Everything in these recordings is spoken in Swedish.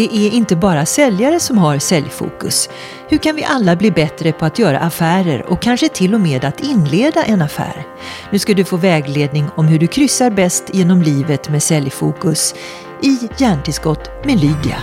Det är inte bara säljare som har säljfokus. Hur kan vi alla bli bättre på att göra affärer och kanske till och med att inleda en affär? Nu ska du få vägledning om hur du kryssar bäst genom livet med säljfokus i Hjärntillskott med Lydia.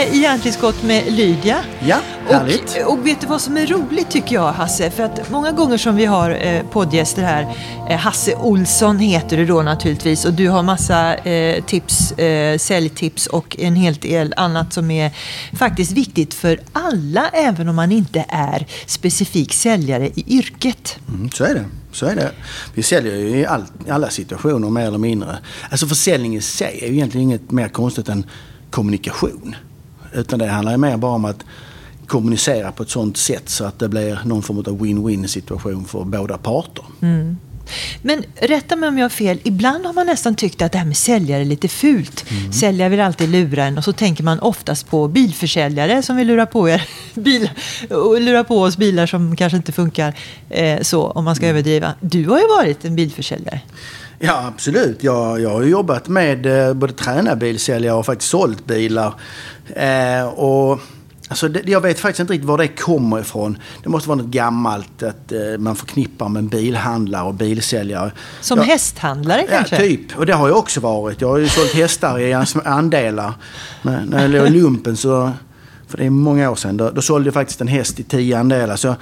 Med i Hjärntillskott med Lydia. Ja, härligt. Och, och vet du vad som är roligt tycker jag Hasse? För att många gånger som vi har eh, poddgäster här, eh, Hasse Olsson heter du då naturligtvis och du har massa eh, tips, eh, säljtips och en hel del annat som är faktiskt viktigt för alla även om man inte är specifik säljare i yrket. Mm, så är det. Så är det. Vi säljer ju i, all, alla situationer mer eller mindre. Alltså försäljning i sig är ju egentligen inget mer konstigt än kommunikation. Utan det handlar mer bara om att kommunicera på ett sådant sätt så att det blir någon form av win-win situation för båda parter. Mm. Men rätta mig om jag har fel. Ibland har man nästan tyckt att det här med säljare är lite fult. Mm. Säljare vill alltid lura en och så tänker man oftast på bilförsäljare som vill lura på, er, bil, lura på oss bilar som kanske inte funkar eh, så om man ska mm. överdriva. Du har ju varit en bilförsäljare. Ja, absolut. Jag, jag har jobbat med eh, både tränarbilsäljare och faktiskt sålt bilar. Eh, och Alltså det, jag vet faktiskt inte riktigt var det kommer ifrån. Det måste vara något gammalt att eh, man förknippar med bilhandlare och bilsäljare. Som jag, hästhandlare kanske? Ja, typ. Och det har jag också varit. Jag har ju sålt hästar i andelar. När, när jag låg i lumpen så för det är många år sedan. Då, då sålde jag faktiskt en häst i tio andelar. Så jag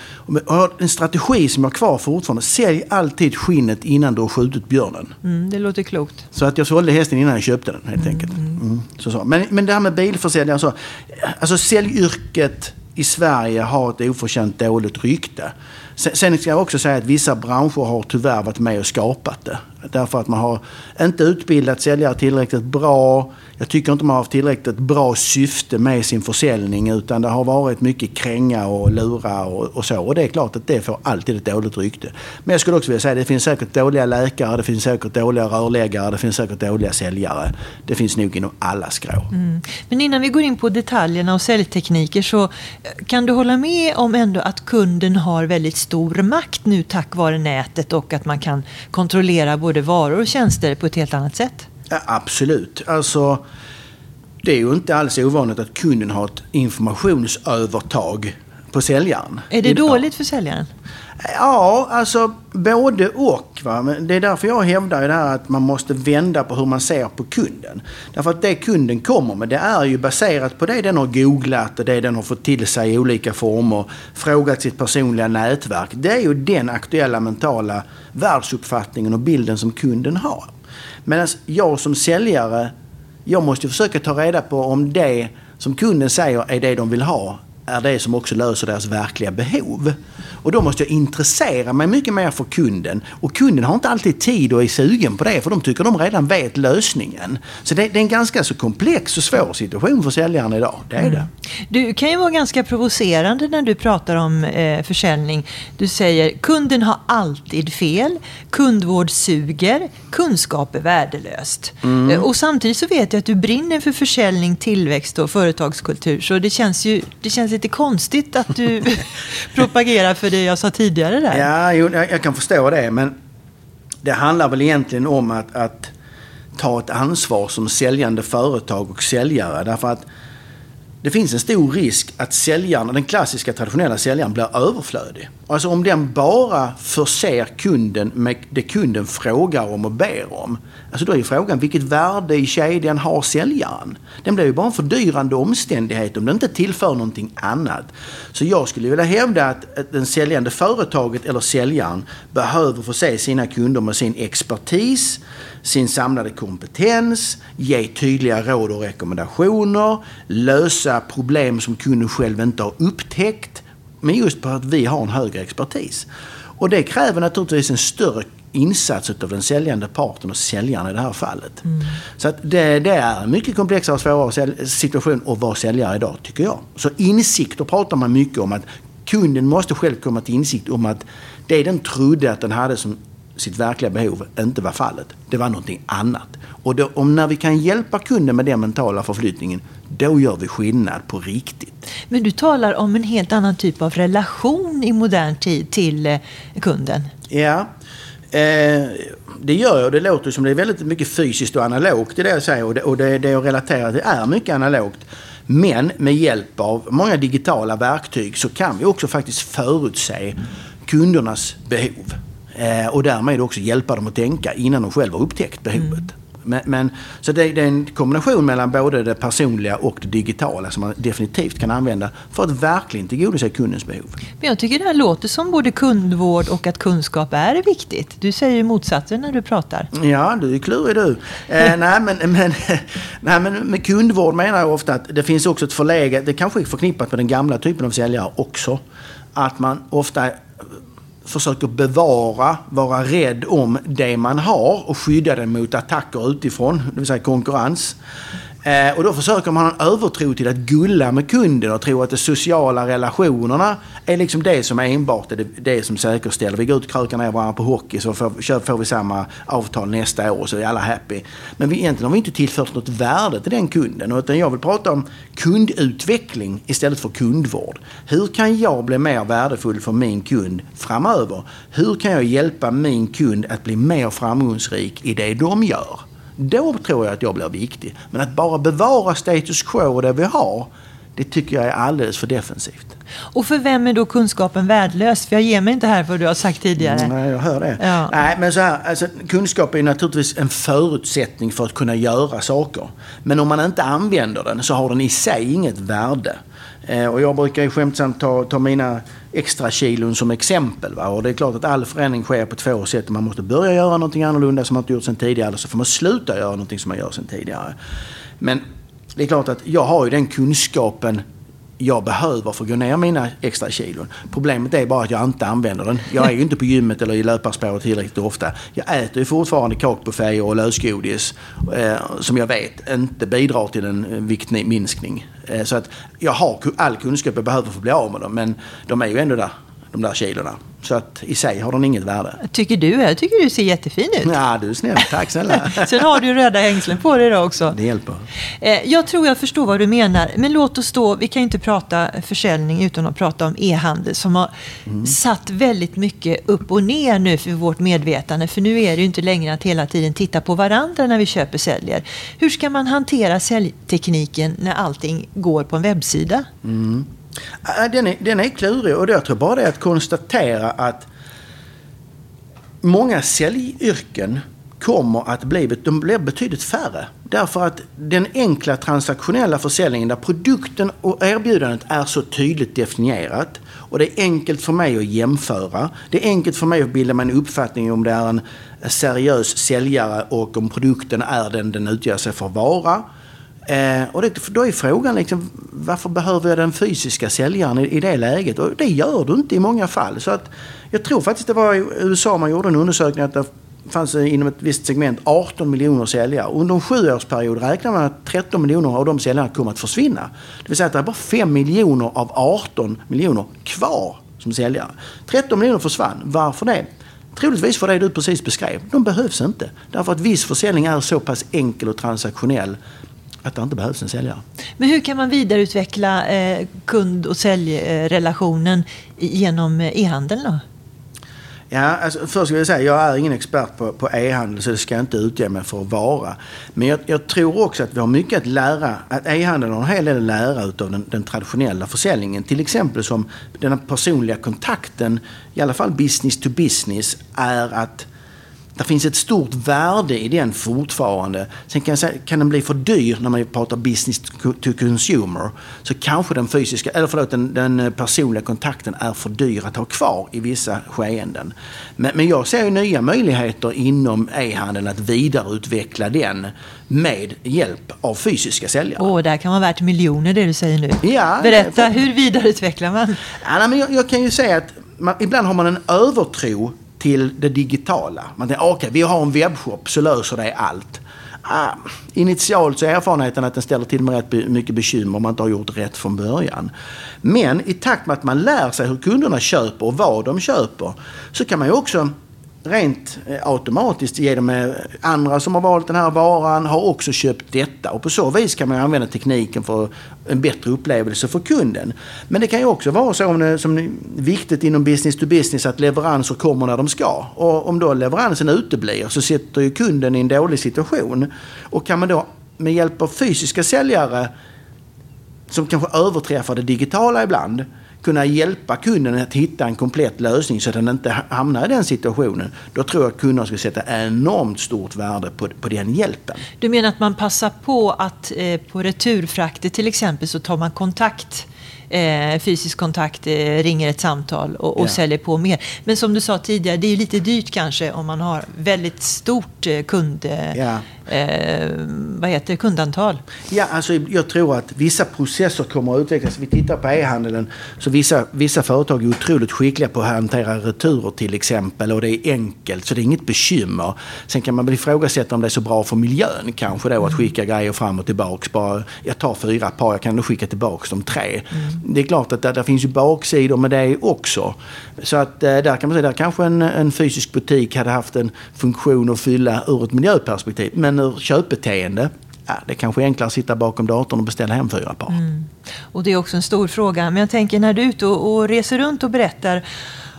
har en strategi som jag har kvar fortfarande. Sälj alltid skinnet innan du har skjutit björnen. Mm, det låter klokt. Så att jag sålde hästen innan jag köpte den helt mm, enkelt. Mm. mm. Så, så. Men, men det här med bilförsäljare. Så, alltså säljyrket i Sverige har ett oförtjänt dåligt rykte. Sen ska jag också säga att vissa branscher har tyvärr varit med och skapat det. Därför att man har inte utbildat säljare tillräckligt bra. Jag tycker inte man har haft tillräckligt bra syfte med sin försäljning utan det har varit mycket kränga och lura och, och, så. Och det är klart att det får alltid ett dåligt rykte. Men jag skulle också vilja säga att det finns säkert dåliga läkare, det finns säkert dåliga rörläggare, det finns säkert dåliga säljare. Det finns nog inom alla skrå. Mm. Men innan vi går in på detaljerna och säljtekniker så eh, kan du hålla med om ändå att kunden har väldigt stor makt nu tack vare nätet och att man kan kontrollera både varor och tjänster på ett helt annat sätt? Ja, absolut. Alltså, det är ju inte alls ovanligt att kunden har ett informationsövertag på säljaren. Är det dåligt för säljaren? Ja, alltså både och. Va? Men det är därför jag hävdar det här att man måste vända på hur man ser på kunden. Därför att det kunden kommer med det är ju baserat på det den har googlat och det den har fått till sig i olika former. Frågat sitt personliga nätverk. Det är ju den aktuella mentala världsuppfattningen och bilden som kunden har. Medan jag som säljare, jag måste försöka ta reda på om det som kunden säger är det de vill ha är det som också löser deras verkliga behov. Och då måste jag intressera mig mycket mer för kunden. Och kunden har inte alltid tid och är sugen på det för de tycker de redan vet lösningen. Så det, det är en ganska så komplex och svår situation för säljaren idag. Det är mm. det. Du kan ju vara ganska provocerande när du pratar om eh, försäljning. Du säger kunden har alltid fel, kundvård suger, kunskap är värdelöst. Mm. Eh, och samtidigt så vet jag att du brinner för försäljning, tillväxt och företagskultur. Så det känns ju det känns lite konstigt att du propagerar för det jag sa tidigare där. Ja, jo, jag kan förstå det. Men det handlar väl egentligen om att, att ta ett ansvar som säljande företag och säljare. Därför att det finns en stor risk att säljaren, den klassiska traditionella säljaren blir överflödig. Alltså om den bara förser kunden med det kunden frågar om och ber om. Alltså då är frågan vilket värde i kedjan har säljaren? Den blir ju bara en fördyrande omständighet om den inte tillför någonting annat. Så jag skulle vilja hävda att den säljande företaget eller säljaren behöver förse sina kunder med sin expertis, sin samlade kompetens, ge tydliga råd och rekommendationer, lösa problem som kunden själv inte har upptäckt. Men just på att vi har en högre expertis. Och det kräver naturligtvis en större insats av den säljande parten och säljaren i det här fallet. Mm. Så att det, det, är en mycket komplexare och svårare situation att vara säljare idag, tycker jag. Så insikter pratar man mycket om. att Kunden måste själv komma till insikt om att det den trodde att den hade som sitt verkliga behov inte var fallet. Det var någonting annat. Och då, om när vi kan hjälpa kunden med den mentala förflyttningen, då gör vi skillnad på riktigt. Men du talar om en helt annan typ av relation i modern tid till eh, kunden. Ja, eh, det gör jag. Det låter som det är väldigt mycket fysiskt och analogt i det jag säger. Och det, och det, det jag relaterar till är mycket analogt. Men med hjälp av många digitala verktyg så kan vi också faktiskt förutse kundernas behov. Eh, och därmed också hjälpa dem att tänka innan de själva har upptäckt behovet. Mm. Men, men, så det, det, är en kombination mellan både det personliga och det digitala som man definitivt kan använda för att verkligen tillgodose kundens behov. Men jag tycker det här låter som både kundvård och att kunskap är viktigt. Du säger ju motsatsen när du pratar. Ja, du är klurig du. Eh, nej, men, men, nej, men med kundvård menar jag ofta att det finns också ett förläget, det kanske är förknippat med den gamla typen av säljare också, att man ofta försöker bevara, vara rädd om det man har och skydda det mot attacker utifrån, det vill säga konkurrens. Eh, och då försöker man ha en övertro till att gulla med kunden och tro att de sociala relationerna är liksom det som enbart är det, det som säkerställer. Vi går ut och krökar ner varandra på hockey så får, får vi samma avtal nästa år så är alla happy. Men vi, egentligen har vi inte tillfört något värde till den kunden. Utan jag vill prata om kundutveckling istället för kundvård. Hur kan jag bli mer värdefull för min kund framöver? Hur kan jag hjälpa min kund att bli mer framgångsrik i det de gör? Då tror jag att jag blir viktig. Men att bara bevara status quo och det vi har, det tycker jag är alldeles för defensivt. Och för vem är då kunskapen värdelös? För jag ger mig inte här för vad du har sagt tidigare. Nej, jag hör det. Ja. Nej, men så här, alltså, kunskap är naturligtvis en förutsättning för att kunna göra saker. Men om man inte använder den så har den i sig inget värde. Eh, och jag brukar ju skämtsamt ta, ta mina extra kilon som exempel. Va? Och det är klart att all förändring sker på två sätt. Man måste börja göra någonting annorlunda som man inte gjort sedan tidigare. Eller så får man sluta göra någonting som man gör sedan tidigare. Men det är klart att jag har ju den kunskapen jag behöver för att gå ner mina extra kilon. Problemet är bara att jag inte använder den. Jag är ju inte på gymmet eller i löparspåret tillräckligt ofta. Jag äter ju fortfarande kakbufféer och lösgodis eh, som jag vet inte bidrar till en viktminskning. Eh, så att jag har all kunskap jag behöver för att bli av med dem men de är ju ändå där, de där kilorna. Så att i sig har den inget värde. Tycker du? Jag tycker du ser jättefin ut. Ja, du är snäll. Tack snälla. Sen har du röda hängslen på dig då också. Det hjälper. Eh, jag tror jag förstår vad du menar. Men låt oss då, vi kan ju inte prata försäljning utan att prata om e-handel som har mm. satt väldigt mycket upp och ner nu för vårt medvetande. För nu är det ju inte längre att hela tiden titta på varandra när vi köper och säljer. Hur ska man hantera säljtekniken när allting går på en webbsida? Mm. Den är, den är klurig och jag tror bara det är att konstatera att många säljyrken kommer att bli de blir betydligt färre. Därför att den enkla transaktionella försäljningen där produkten och erbjudandet är så tydligt definierat och det är enkelt för mig att jämföra. Det är enkelt för mig att bilda mig en uppfattning om det är en seriös säljare och om produkten är den den utger sig för att vara. Eh, och det, då är frågan liksom, varför behöver jag den fysiska säljaren i, i, det läget? Och det gör du inte i många fall. Så att, jag tror faktiskt det var i USA man gjorde en undersökning att det fanns inom ett visst segment 18 miljoner säljare. Under en sjuårsperiod räknar man att 13 miljoner av de säljarna kommer att försvinna. Det vill säga att det är bara 5 miljoner av 18 miljoner kvar som säljare. 13 miljoner försvann. Varför det? Troligtvis för det du precis beskrev. De behövs inte. Därför att viss försäljning är så pass enkel och transaktionell att det inte behövs en säljare. Men hur kan man vidareutveckla eh, kund och säljrelationen genom eh, e-handeln då? Ja, alltså, först vill jag säga, jag är ingen expert på, på e-handel så det ska jag inte utge mig för att vara. Men jag, jag, tror också att vi har mycket att lära, att e-handeln har en hel del att lära utav den, den traditionella försäljningen. Till exempel som den personliga kontakten, i alla fall business to business, är att det finns ett stort värde i den fortfarande. Sen kan, säga, kan den bli för dyr när man pratar business to consumer. Så kanske den fysiska, eller förlåt, den, den personliga kontakten är för dyr att ha kvar i vissa skeenden. Men, men jag ser ju nya möjligheter inom e-handeln att vidareutveckla den med hjälp av fysiska säljare. Åh, oh, där kan vara värt miljoner det du säger nu. Ja, Berätta, hur vidareutvecklar man? Ja, men jag, jag kan ju säga att man, ibland har man en övertro till det digitala. Man tänker, ah, okej, okay, vi har en webbshop så löser det allt. Ah, initialt så är erfarenheten att den ställer till med rätt mycket bekymmer om man inte har gjort rätt från början. Men i takt med att man lär sig hur kunderna köper och vad de köper så kan man ju också rent eh, automatiskt genom eh, andra som har valt den här varan har också köpt detta. Och på så vis kan man använda tekniken för en bättre upplevelse för kunden. Men det kan ju också vara så om det, som är viktigt inom business to business att leveranser kommer när de ska. Och om då leveransen uteblir så sätter ju kunden i en dålig situation. Och kan man då med hjälp av fysiska säljare som kanske överträffar det digitala ibland kunna hjälpa kunden att hitta en komplett lösning så att den inte hamnar i den situationen. Då tror jag att kunderna skulle sätta enormt stort värde på, på den hjälpen. Du menar att man passar på att eh, på returfrakter till exempel så tar man kontakt eh, fysisk kontakt, eh, ringer ett samtal och, och ja. säljer på mer. Men som du sa tidigare, det är lite dyrt kanske om man har väldigt stort eh, kund, ja eh, vad heter kundantal? Ja, alltså jag tror att vissa processer kommer att utvecklas. Vi tittar på e-handeln. Så vissa, vissa företag är otroligt skickliga på att hantera returer till exempel. Och det är enkelt, så det är inget bekymmer. Sen kan man väl ifrågasätta om det är så bra för miljön kanske då att mm. skicka grejer fram och tillbaks. Bara, jag tar fyra par, jag kan då skicka tillbaks de tre. Mm. Det är klart att det, finns ju baksidor med det också. Så att eh, där kan man säga, där kanske en, en fysisk butik hade haft en funktion att fylla ur ett miljöperspektiv. Men ur köpbeteende, ja, det är kanske är enklare att sitta bakom datorn och beställa hem fyra par. Mm. Och det är också en stor fråga. Men jag tänker när du är ute och, och reser runt och berättar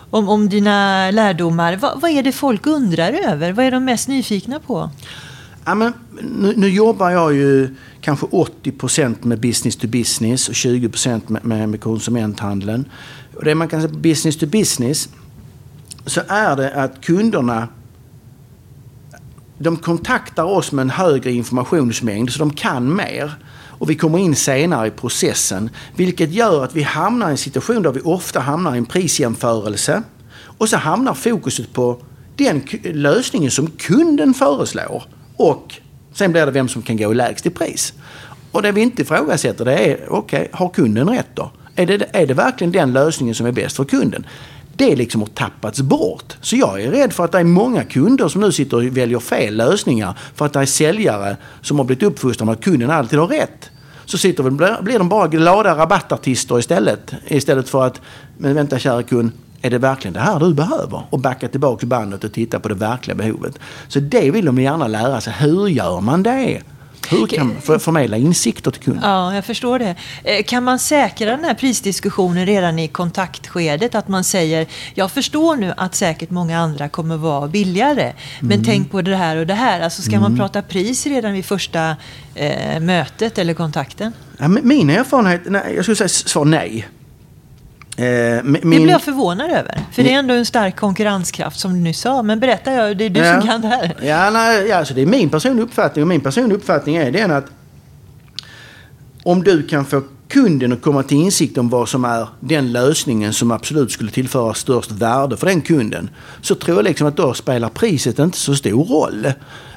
om, om dina lärdomar. Vad, vad är det folk undrar över? Vad är de mest nyfikna på? Ja, men, nu, nu jobbar jag ju kanske 80% med business to business och 20 med, med, med konsumenthandeln. Och det man kan säga business to business så är det att kunderna de kontaktar oss med en högre informationsmängd så de kan mer. Och vi kommer in senare i processen. Vilket gör att vi hamnar i en situation där vi ofta hamnar i en prisjämförelse. Och så hamnar fokuset på den lösningen som kunden föreslår. Och sen blir det vem som kan gå lägst i pris. Och det vi inte ifrågasätter det är, okej, okay, har kunden rätt då? Är det, är det verkligen den lösningen som är bäst för kunden? Det liksom har tappats bort. Så jag är rädd för att det är många kunder som nu sitter och väljer fel lösningar för att det är säljare som har blivit uppfostrade med att kunden alltid har rätt. Så sitter väl, blir de bara glada rabattartister istället. Istället för att, men vänta kära kund, är det verkligen det här du behöver? Och backa tillbaka bandet och titta på det verkliga behovet. Så det vill de gärna lära sig. Hur gör man det? Hur kan man förmedla insikter till kunden? Ja, jag förstår det. Eh, kan man säkra den här prisdiskussionen redan i kontaktskedet? Att man säger, jag förstår nu att säkert många andra kommer vara billigare. Men mm. tänk på det här och det här. Alltså ska mm. man prata pris redan vid första eh, mötet eller kontakten? Ja, min erfarenhet, nej, jag skulle säga svar nej. Eh, min... Det blir jag förvånad över. För det är ändå en stark konkurrenskraft som du nyss sa. Men berätta, jag, det är du ja. som kan det här. Ja, nej, ja, alltså det är min personliga uppfattning. Och min personliga uppfattning är den att om du kan få kunden att komma till insikt om vad som är den lösningen som absolut skulle tillföra störst värde för den kunden. Så tror jag liksom att då spelar priset inte så stor roll.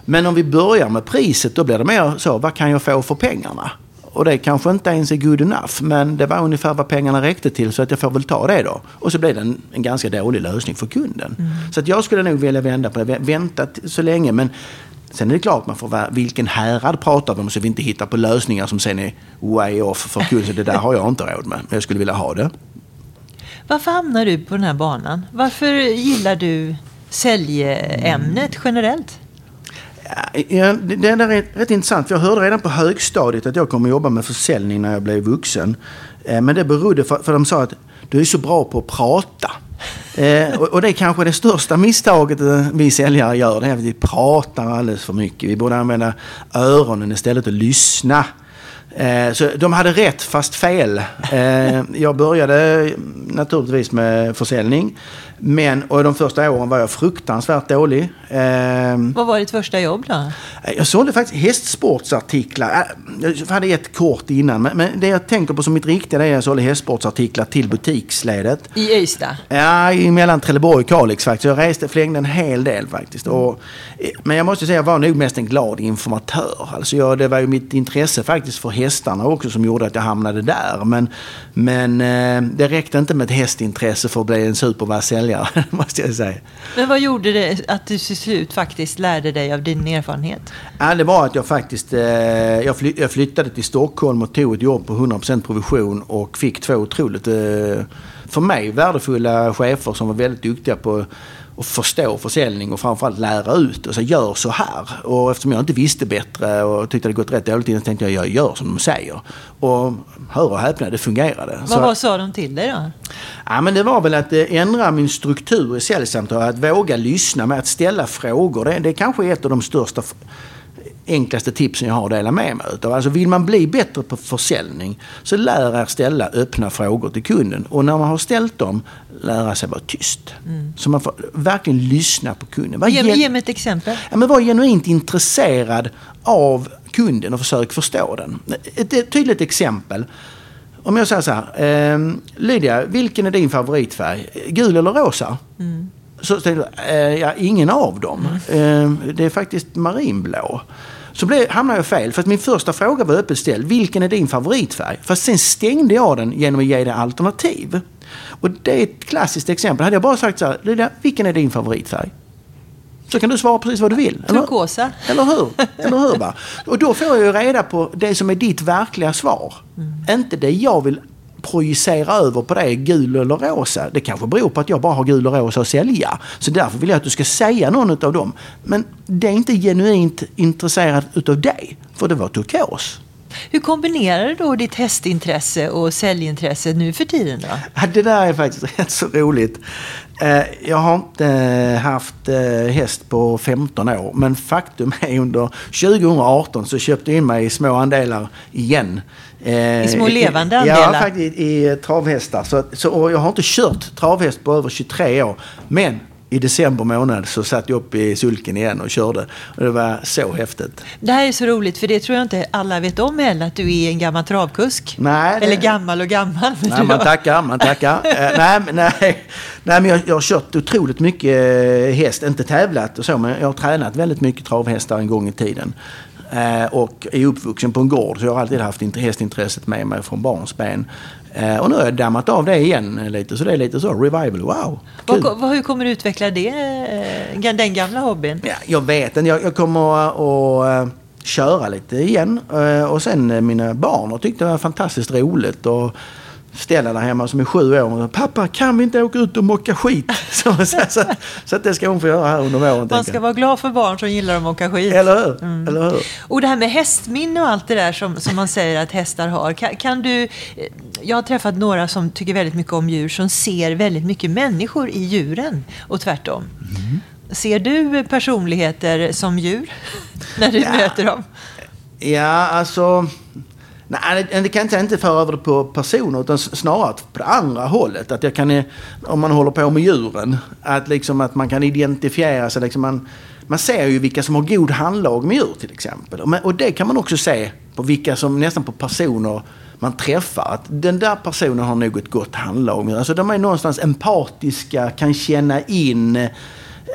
Men om vi börjar med priset då blir det mer så, vad kan jag få för pengarna? Och det kanske inte ens är good enough. Men det var ungefär vad pengarna räckte till så att jag får väl ta det då. Och så blev det en, en ganska dålig lösning för kunden. Mm. Så att jag skulle nog vilja vända på det. Vänta så länge. Men sen är det klart man får vara, vilken härad pratar vi om så vi inte hittar på lösningar som sen är way off för kunden. Så det där har jag inte råd med. Men jag skulle vilja ha det. Varför hamnar du på den här banan? Varför gillar du säljämnet generellt? Ja, det är rätt, intressant. Jag hörde redan på högstadiet att jag kommer jobba med försäljning när jag blev vuxen. Eh, men det berodde för, för de sa att du är så bra på att prata. Eh, och, och, det är kanske det största misstaget eh, vi säljare gör. Det är att vi pratar alldeles för mycket. Vi borde använda öronen istället och lyssna. Eh, så de hade rätt fast fel. Eh, jag började naturligtvis med försäljning. Men och de första åren var jag fruktansvärt dålig. Eh, Vad var ditt första jobb då? Jag sålde faktiskt hästsportsartiklar. Jag hade ett kort innan. Men, det jag tänker på som mitt riktiga det är att jag sålde hästsportsartiklar till butiksledet. I Ystad? Ja, mellan Trelleborg och Kalix faktiskt. Jag reste, flängde en hel del faktiskt. Och, men jag måste säga jag var nog mest en glad informatör. Alltså jag, det var ju mitt intresse faktiskt för hästarna också som gjorde att jag hamnade där. Men, men det räckte inte med ett hästintresse för att bli en supervass säljare säljare, måste jag säga. Men vad gjorde det att du till slut faktiskt lärde dig av din erfarenhet? Ja, det var att jag faktiskt, eh, jag, fly, jag, flyttade till Stockholm och tog ett jobb på 100% provision och fick två otroligt, eh, för mig, värdefulla chefer som var väldigt duktiga på och förstå försäljning och framförallt lära ut och säga gör så här. Och eftersom jag inte visste bättre och tyckte det gått rätt dåligt innan tänkte jag jag gör som de säger. Och hör och häpna, det fungerade. Vad så, sa de till dig då? Ja, men det var väl att eh, ändra min struktur i säljsamtal, att våga lyssna med att ställa frågor. Det, det kanske är ett av de största enklaste tipsen jag har att dela med mig utav. Alltså vill man bli bättre på försäljning så lär er ställa öppna frågor till kunden. Och när man har ställt dem, lära sig vara tyst. Mm. Så man får verkligen lyssna på kunden. Var ge, ge mig ett exempel. Ja, men var genuint intresserad av kunden och försök förstå den. Ett, ett tydligt exempel. Om jag säger så här. Eh, Lydia, vilken är din favoritfärg? Gul eller rosa? Mm. Så tänkte jag, eh, ja, ingen av dem. Mm. Eh, det är faktiskt marinblå. Så blev, hamnade jag fel, för att min första fråga var öppet ställd. Vilken är din favoritfärg? Fast sen stängde jag den genom att ge dig alternativ. Och det är ett klassiskt exempel. Hade jag bara sagt så här, vilken är din favoritfärg? Så kan du svara precis vad du vill. Turkosa. Eller hur? Eller hur va? Och då får jag ju reda på det som är ditt verkliga svar. Mm. Inte det jag vill projicera över på det, gul eller rosa. Det kanske beror på att jag bara har gul och rosa att sälja. Så därför vill jag att du ska säga någon av dem. Men det är inte genuint intresserad utav dig, för det var turkos. Hur kombinerar du då ditt hästintresse och säljintresse nu för tiden? Då? Ja, det där är faktiskt rätt så roligt. Eh, jag har inte haft eh, häst på 15 år, men faktum är under 2018 så köpte jag in mig i små andelar igen. I små levande andelar? Ja, faktiskt i travhästar. Så, så, jag har inte kört travhäst på över 23 år. Men i december månad så satt jag upp i sulken igen och körde. Och det var så häftigt. Det här är så roligt för det tror jag inte alla vet om heller att du är en gammal travkusk. Nej. Eller gammal och gammal. Nej, man tackar, man tackar. uh, nej, nej, nej, men jag, jag har kört otroligt mycket eh, häst, inte tävlat och så, men jag har tränat väldigt mycket travhästar en gång i tiden. Uh, och är uppvuxen på en gård så jag har alltid haft hästintresset med mig från barnsben. Eh, och nu har jag dammat av det igen lite, så det är lite så revival. Wow! Vad, hur kommer du utveckla det, eh, den gamla hobbyn? Ja, jag vet inte. Jag, jag kommer att köra lite igen. Och sen mina barn har tyckt det var fantastiskt roligt. Och, Stella där hemma som är sju år. Pappa, kan vi inte åka ut och mocka skit? Så, så, så, så det ska hon få göra här under våren. Man ska vara glad för barn som gillar att mocka skit. Eller hur? Mm. Eller hur? Och det här med hästminne och allt det där som, som man säger att hästar har. Kan, kan, du... Jag har träffat några som tycker väldigt mycket om djur som ser väldigt mycket människor i djuren och tvärtom. Mm. Ser du personligheter som djur när du ja. möter dem? Ja, alltså... Nej, det kan jag inte föra över det på personer utan snarare på det andra hållet. Att jag kan, om man håller på med djuren, att, liksom, att man kan identifiera sig. Liksom man, man ser ju vilka som har god handlag med djur till exempel. Och det kan man också se på vilka som, nästan på personer man träffar. Att den där personen har nog ett gott handlag. Alltså de är någonstans empatiska, kan känna in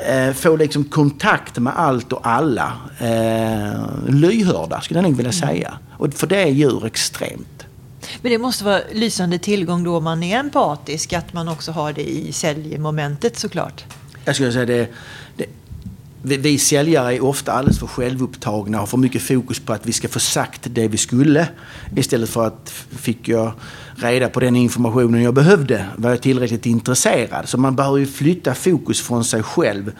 eh, få liksom kontakt med allt och alla. Eh, lyhörda skulle jag nog vilja mm. säga. Och för det är djur extremt. Men det måste vara lysande tillgång då man är empatisk, att man också har det i säljmomentet såklart. Jag skulle säga det, det vi säljare är ofta alldeles för självupptagna och har för mycket fokus på att vi ska få sagt det vi skulle. Istället för att fick jag reda på den informationen jag behövde var jag tillräckligt intresserad. Så man behöver ju flytta fokus från sig själv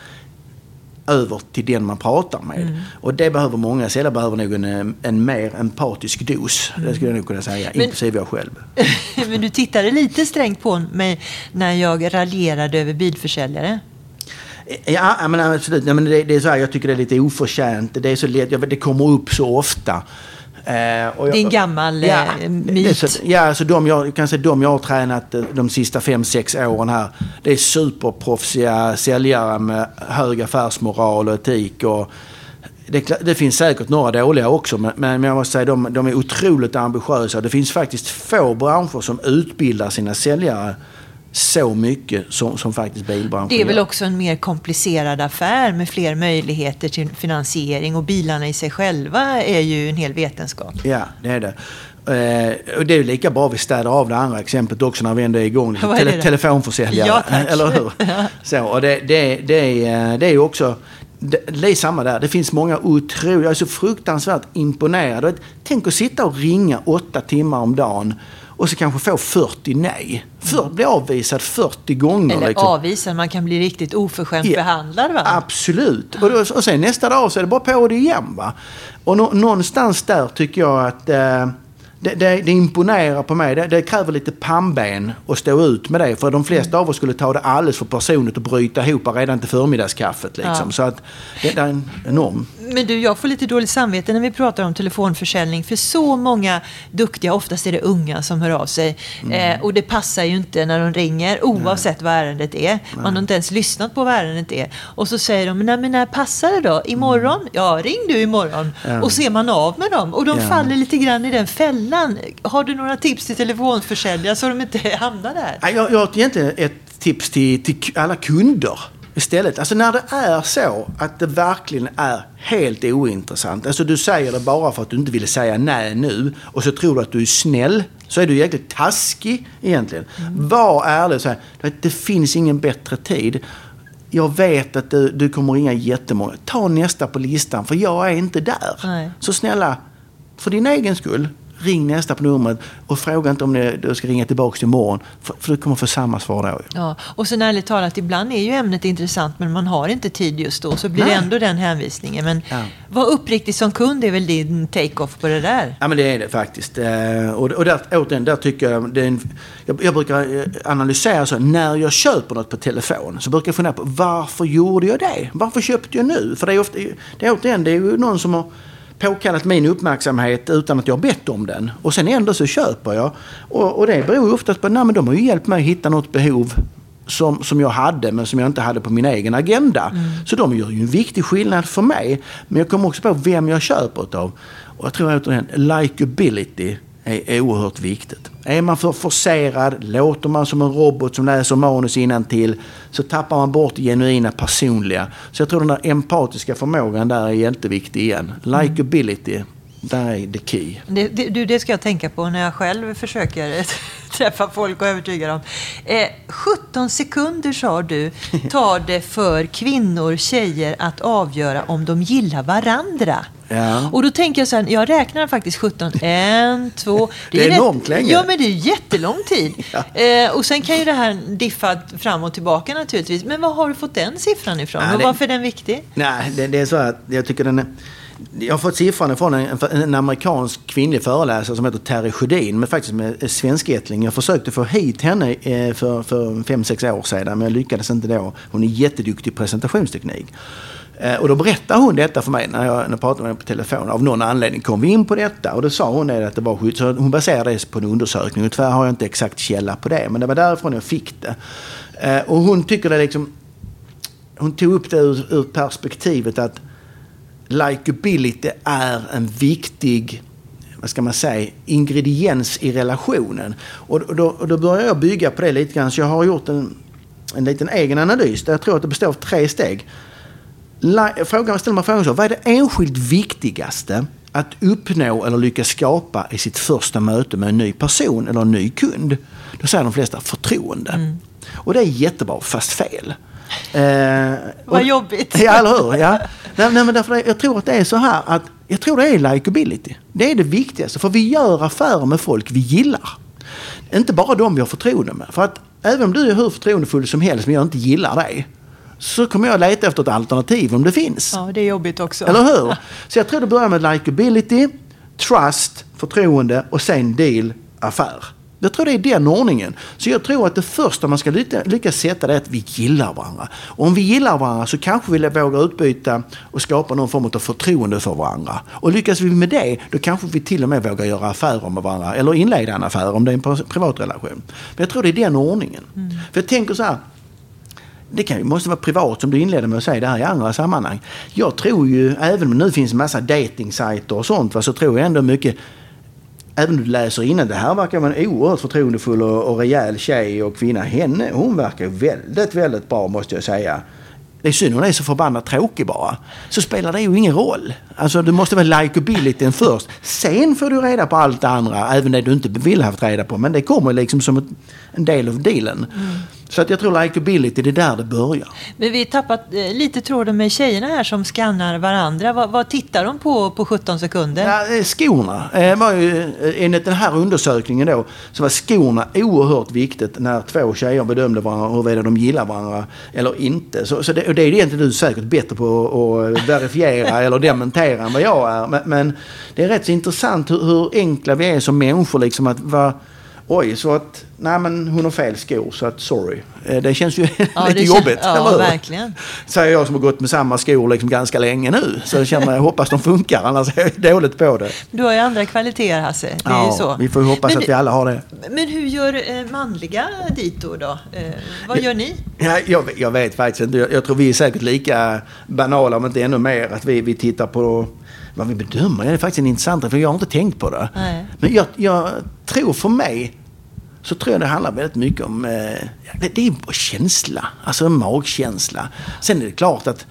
över till den man pratar med. Mm. Och det behöver många säljare behöver nog en, en mer empatisk dos. Mm. Det skulle jag nog kunna säga, men, inklusive jag själv. men du tittade lite strängt på mig när jag raljerade över bilförsäljare. Ja, men absolut. Ja, men det, det, är så här, jag tycker det är lite oförtjänt. Det är så lätt, det kommer upp så ofta. Eh, jag, det är en gammal ja, eh, myt. Så, ja, alltså de jag, kan säga, de jag har tränat eh, de sista fem sex åren här. Det är superproffsiga säljare med hög affärsmoral och etik. Och det, det, finns säkert några dåliga också, men, men jag måste säga de, de är otroligt ambitiösa. Det finns faktiskt få branscher som utbildar sina säljare så mycket som, som faktiskt bilbranschen Det är väl också en mer komplicerad affär med fler möjligheter till finansiering och bilarna i sig själva är ju en hel vetenskap. Ja, det är det. Eh, och det är lika bra vi städar av det andra exemplet också när vi ändå är igång. Lite Tele det? telefonförsäljare. Ja. Eller hur? Ja. Så, och det, det, det, är, det är ju också... Det, det är samma där. Det finns många otroliga... Jag är så fruktansvärt imponerad. Tänk att sitta och ringa åtta timmar om dagen och så kanske få 40 nej. För, bli avvisad 40 gånger. Eller liksom. avvisad, man kan bli riktigt oförskämt Ja, behandlad va? Absolut. Och, då, och sen nästa dag så är det bara på det igen. Va? Och nå, någonstans där tycker jag att eh, det, det, det imponerar på mig. Det, det kräver lite pannben att stå ut med det. För de flesta av oss skulle ta det alldeles för personligt och bryta ihop redan till förmiddagskaffet. Liksom. Ja. Så att det, det är en enorm... Men du, jag får lite dåligt samvete när vi pratar om telefonförsäljning. För så många duktiga, oftast är det unga som hör av sig. Mm. Eh, och det passar ju inte när de ringer, oavsett vad ärendet är. Man har inte ens lyssnat på vad ärendet är. Och så säger de, nej men när passar det då? Imorgon? Ja, ring du imorgon. Mm. Ja. Och så är man av med dem. Och de Ja. faller lite grann i den fällan. Har du några tips till telefonförsäljare så de inte hamnar där? Jag, jag har egentligen ett tips till, till alla kunder istället. Alltså när det är så att det verkligen är helt ointressant. Alltså du säger det bara för att du inte vill säga nej nu och så tror du att du är snäll. Så är du jäkligt taskig egentligen. Var ärlig och säg att det finns ingen bättre tid. Jag vet att du, du kommer ringa jättemånga. Ta nästa på listan för jag är inte där. Nej. Så snälla, för din egen skull, ring nästa på numret och fråga inte om du ska ringa tillbaka imorgon. För, för du kommer få samma svar då. Ja, och sen ärligt talat, ibland är ju ämnet intressant men man har inte tid just då. Så blir det Nej. ändå den hänvisningen. Men Ja. var uppriktig som kund är väl din take-off på det där. Ja men det är det faktiskt. Eh, Och, och där, återigen, där tycker jag, det är en, jag, jag brukar eh, analysera så, när jag köper något på telefon så brukar jag fundera på varför gjorde jag det? Varför köpte jag nu? För det är, ofta, det är återigen, det är ju någon som har påkallat min uppmärksamhet utan att jag har bett om den. Och sen ändå så köper jag. Och, och det beror oftast på att de har ju hjälpt mig att hitta något behov som, som jag hade men som jag inte hade på min egen agenda. Så de gör ju en viktig skillnad för mig. Men jag kommer också på vem jag köper utav. Och jag tror återigen, likability är, oerhört viktigt. Är man för forcerad, låter man som en robot som läser manus till så tappar man bort det genuina personliga. Så jag tror den där empatiska förmågan där är jätteviktig igen. Likability, där är the key. Det, det, du, det ska jag tänka på när jag själv försöker träffa folk och övertyga dem. Eh, 17 sekunder sa du tar det för kvinnor, tjejer att avgöra om de gillar varandra. Ja. Och då tänker jag så här, jag räknar faktiskt 17. En, två. Det är enormt länge. Ja, men det är jättelång tid. Ja. eh, och sen kan ju det här diffa fram och tillbaka naturligtvis. Men var har du fått den siffran ifrån? Ja, och det- varför är den viktig? Nej, det, det är så att jag tycker den är... Jag har fått siffran från en, en amerikansk kvinnlig föreläsare som heter Terry Sjödin, men faktiskt med eh, svenskättling. Jag försökte få hit henne eh, för, för fem sex år sedan, men jag lyckades inte då. Hon är jätteduktig i presentationsteknik. Eh, och då berättade hon detta för mig när jag, när jag pratade med henne på telefon. Av någon anledning kom vi in på detta och då sa hon att det var skydd. Så hon baserade det på en undersökning och tyvärr har jag inte exakt källa på det. Men det var därifrån jag fick det. Och hon tycker det liksom... Hon tog upp det ur, ur perspektivet att likability är en viktig vad ska man säga, ingrediens i relationen. Och, då, och då börjar jag bygga på det lite grann. Så jag har gjort en, en liten egen analys där jag tror att det består av tre steg. Li- Frågan, ställer man frågan så, vad är det enskilt viktigaste att uppnå eller lyckas skapa i sitt första möte med en ny person eller en ny kund? Då säger de flesta förtroende. Och det är jättebra, fast fel. Eh, Vad jobbigt. Ja, eller hur? Ja. Nej, nej, men därför, är- jag tror att det är så här att jag tror det är likability. Det är det viktigaste. För vi gör affärer med folk vi gillar. Inte bara de vi har förtroende med. För att även om du är hur förtroendefull som helst men jag inte gillar dig. Så kommer jag leta efter ett alternativ om det finns. Ja, det är jobbigt också. Eller hur? Så jag tror det börjar med likability, trust, förtroende och sen deal, affär. Jag tror det är den ordningen. Så jag tror att det första man ska lycka- lyckas sätta det är att vi gillar varandra. Och om vi gillar varandra så kanske vi vågar utbyta och skapa någon form av förtroende för varandra. Och lyckas vi med det, då kanske vi till och med vågar göra affärer med varandra. Eller inleda en affär om det är en pri- privat relation. Men jag tror det är den ordningen. För jag tänker så här, det kan, måste vara privat som du inledde med att säga det här i andra sammanhang. Jag tror ju, även om det nu finns en massa datingsajter och sånt, va, så tror jag ändå mycket Även om du läser innan, det här verkar vara en oerhört förtroendefull och, och rejäl tjej och kvinna. Henne, hon verkar ju väldigt, väldigt bra måste jag säga. Det är synd hon är så förbannat tråkig bara. Så spelar det ju ingen roll. Alltså du måste vara likabilityn först. Sen får du reda på allt det andra, även det du inte vill ha haft reda på. Men det kommer liksom som ett, en del av dealen. Mm. Så att jag tror likability, det är där det börjar. Men vi har tappat eh, lite tråden med tjejerna här som skannar varandra. Vad, vad tittar de på på 17 sekunder? Ja, eh, skorna. Eh, var ju, enligt den här undersökningen då så var skorna oerhört viktigt när två tjejer bedömde varandra huruvida de gillar varandra eller inte. Så, så det, och det är egentligen du säkert bättre på att verifiera eller dementera än vad jag är. Men, men det är rätt så intressant hur, hur enkla vi är som människor liksom att vara Oj, så att nej men hon har fel skor så att sorry. Eh, det känns ju Ja, lite jobbigt. ja, eller hur? verkligen. Säger jag som har gått med samma skor liksom ganska länge nu. Så jag känner jag hoppas de funkar annars är jag dåligt på det. Du har ju andra kvaliteter Hasse. Det är ju så. vi får ju hoppas men, att vi alla har det. men hur gör eh, manliga dito då? Eh, vad gör ni? Ja, jag, jag vet faktiskt inte. Jag, jag tror vi är säkert lika banala om inte ännu mer. Att vi, vi tittar på vad vi bedömer. Det är faktiskt en intressant för jag har inte tänkt på det. Nej. Men jag, jag tror för mig så tror jag det handlar väldigt mycket om... Eh, det, det är känsla. Alltså en magkänsla. Sen är det klart att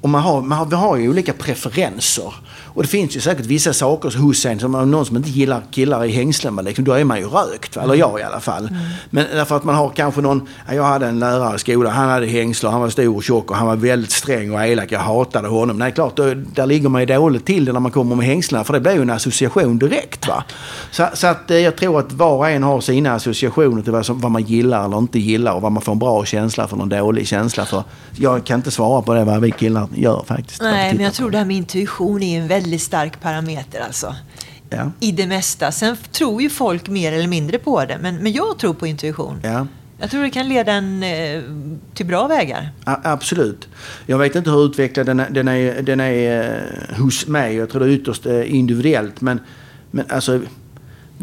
och man har, man har, vi har ju olika preferenser. Och det finns ju säkert vissa saker hos en som om någon som inte gillar killar i hängslen, va, liksom, då är man ju rökt. Va? Eller jag i alla fall. Men därför att man har kanske någon, ja, jag hade en lärare i skolan, han hade hängslen, han var stor och tjock och han var väldigt sträng och elak. Jag hatade honom. Nej, klart, då, där ligger man ju dåligt till när man kommer med hängslena, för det blir ju en association direkt. Va? Så, så att eh, jag tror att var och en har sina associationer till vad, som, vad man gillar eller inte gillar och vad man får en bra känsla för, någon dålig känsla för. Jag kan inte svara på det vad vi killar gör faktiskt. Nej, men jag tror det här med intuition är en väldigt stark parameter alltså. Ja. I det mesta. Sen tror ju folk mer eller mindre på det. Men, men jag tror på intuition. Ja. Jag tror det kan leda en eh, till bra vägar. A- Absolut. Jag vet inte hur utvecklad den är, den är, den är eh, hos mig. Jag tror det är ytterst eh, individuellt. Men, men alltså,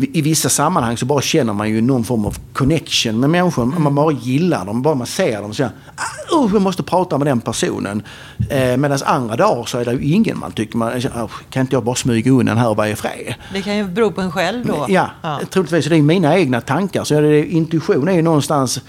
i vissa sammanhang så bara känner man ju någon form av connection med människor. Man bara gillar dem, bara man ser dem. Så säger ah, oh, jag måste prata med den personen. Eh, Medan andra dagar så är det ju ingen man tycker man, oh, kan inte jag bara smyga undan här och vara i fred? Det kan ju bero på en själv då. Ja, troligtvis. Det är mina egna tankar. Så det, intuition är ju någonstans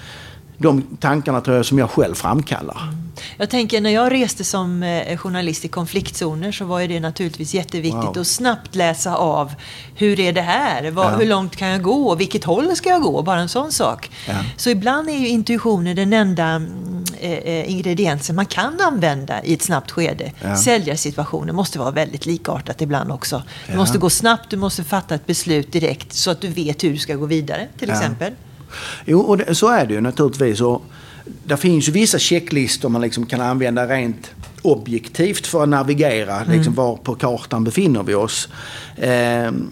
de tankarna tror jag som jag själv framkallar. Jag tänker när jag reste som eh, journalist i konfliktzoner så var det naturligtvis jätteviktigt Wow. att snabbt läsa av hur är det här? Vad, Ja. Hur långt kan jag gå? Vilket håll ska jag gå? Bara en sån sak. Ja. Så ibland är ju intuitionen den enda mm, eh, eh, ingrediensen man kan använda i ett snabbt skede. Ja. Säljarsituationen måste vara väldigt likartat ibland också. Ja. måste gå snabbt, du måste fatta ett beslut direkt så att du vet hur du ska gå vidare till exempel. Jo, och det, så är det ju naturligtvis. Och det finns ju vissa checklistor man liksom kan använda rent objektivt för att navigera liksom var på kartan befinner vi oss. Ehm,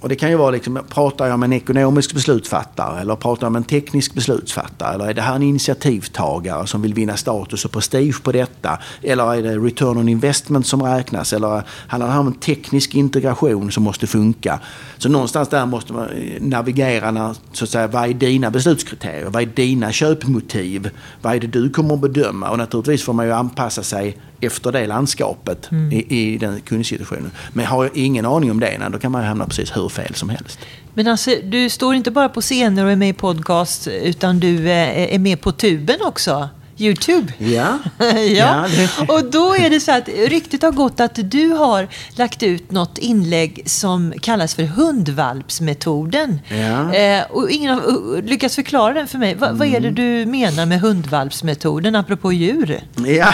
och, det kan ju vara liksom, pratar jag med en ekonomisk beslutsfattare eller pratar jag med en teknisk beslutsfattare? Eller är det här en initiativtagare som vill vinna status och prestige på detta? Eller är det return on investment som räknas? Eller handlar det här om en teknisk integration som måste funka? Så någonstans där måste man eh, navigera när, så att säga, vad är dina beslutskriterier? Vad är dina köpmotiv? Vad är det du kommer att bedöma? Och naturligtvis får man ju anpassa sig efter det landskapet i, i den kundsituationen. Men har jag ingen aning om det, då kan man hamna precis hur fel som helst. Men alltså, du står inte bara på scener och är med i podcast, utan du eh, är med på tuben också. Youtube. Ja, ja. Ja, det- Och då är det så att ryktet har gått att du har lagt ut något inlägg som kallas för hundvalpsmetoden. Ja. Eh, och ingen har uh, lyckats förklara den för mig. Va, Vad är det du menar med hundvalpsmetoden, apropå djur? Ja,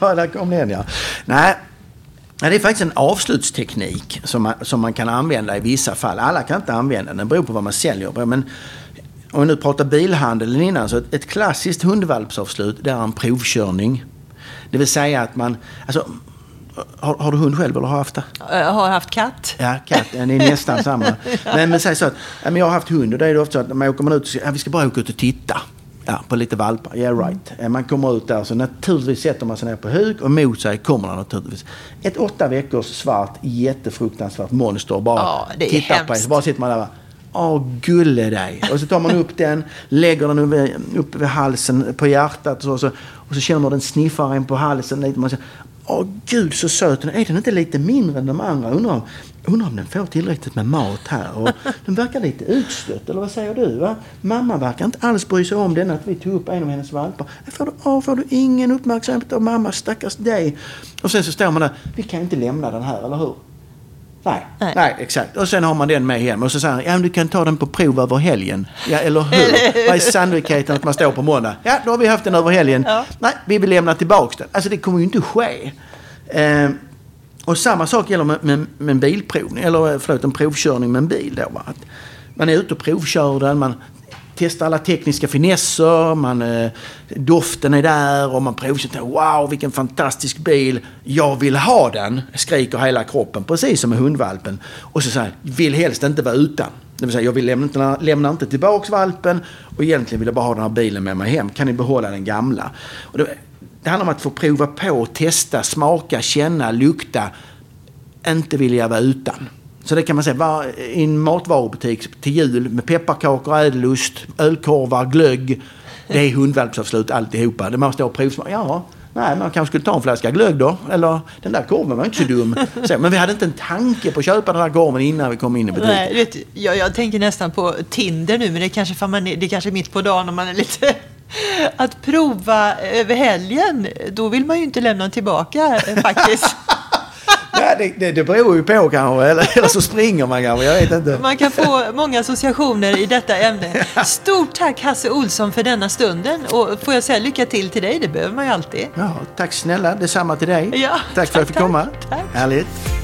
där kom den ja. Nej, nej, det är faktiskt en avslutsteknik som man, som man kan använda i vissa fall. Alla kan inte använda den, det beror på vad man säljer. Men om vi nu pratar bilhandeln innan, så ett, ett klassiskt hundvalpsavslut det är en provkörning. Det vill säga att man... Alltså, har, har du hund själv eller har haft det? Jag har haft katt. Ja, katten är nästan samma. Men, men säg så att ja, men jag har haft hund och då är det ofta så att när man åker man ut och säger ja, vi ska bara åka ut och titta. Ja, på lite valpar. Yeah right. Eh, Man kommer ut där så naturligtvis sätter man sig ner på huk och mot sig kommer det naturligtvis ett åtta veckors svart jättefruktansvärt monster bara Ja, det är tittar på en. hemskt. Så bara sitter man där och bara, Åh, gulle dig. Och så tar man upp den, lägger den uppe, vid halsen, på hjärtat och så, och så, och så känner man den sniffar en på halsen lite. Man säger, Åh gud så söt den är. Är den inte lite mindre än de andra? Undrar om, undrar om den får tillräckligt med mat här. Och den verkar lite utstött, eller vad säger du? Va? Mamma verkar inte alls bry sig om den att vi tog upp en av hennes valpar. Får du, åh, får du ingen uppmärksamhet av mamma, stackars dig. Och sen så står man där, vi kan inte lämna den här, eller hur? Nej, Nej. nej. exakt. Och sen har man den med hem. Och så säger han, ja men du kan ta den på prov över helgen. Ja, eller hur? Vad är sannolikheten att man står på måndag? Ja, då har vi haft den över helgen. Ja. Nej, vi vill lämna tillbaka den. Alltså det kommer ju inte ske. Eh, och samma sak gäller med, med, med en bilprovning, eller förlåt, en provkörning med en bil. Då, va? Att man är ute och provkör den, man testar alla tekniska finesser, man, eh, doften är där och man provkör. Wow, vilken fantastisk bil! Jag vill ha den! Skriker hela kroppen, precis som med hundvalpen. Och så säger vill helst inte vara utan. Det vill säga, jag vill lämna, inte- lämna inte tillbaka valpen och egentligen vill jag bara ha den här bilen med mig hem. Kan ni behålla den gamla? Och det, det handlar om att få prova på, testa, smaka, känna, lukta. Inte vilja vara utan. Så det kan man säga, i en matvarubutik till jul med pepparkakor, ädelost, ölkorvar, glögg. Det är hundvalpsavslut alltihopa. Det man står och provsmakar. Ja, nej, man kanske skulle ta en flaska glögg då. Eller den där korven var inte så dum. Så, men vi hade inte en tanke på att köpa den där korven innan vi kom in i butiken. Nej, vet, jag, jag tänker nästan på Tinder nu, men det är kanske, för man är, det är kanske mitt på dagen om man är lite... Att prova över helgen, då vill man ju inte lämna tillbaka eh, faktiskt. Det, det, det beror ju på kanske. Eller, eller så springer man kanske. Jag vet inte. Man kan få många associationer i detta ämne. Stort tack Hasse Olsson för denna stunden. Och får jag säga lycka till till dig, det behöver man ju alltid. Ja, tack snälla. Detsamma till dig. Ja, tack för att jag fick tack, komma. tack. Härligt.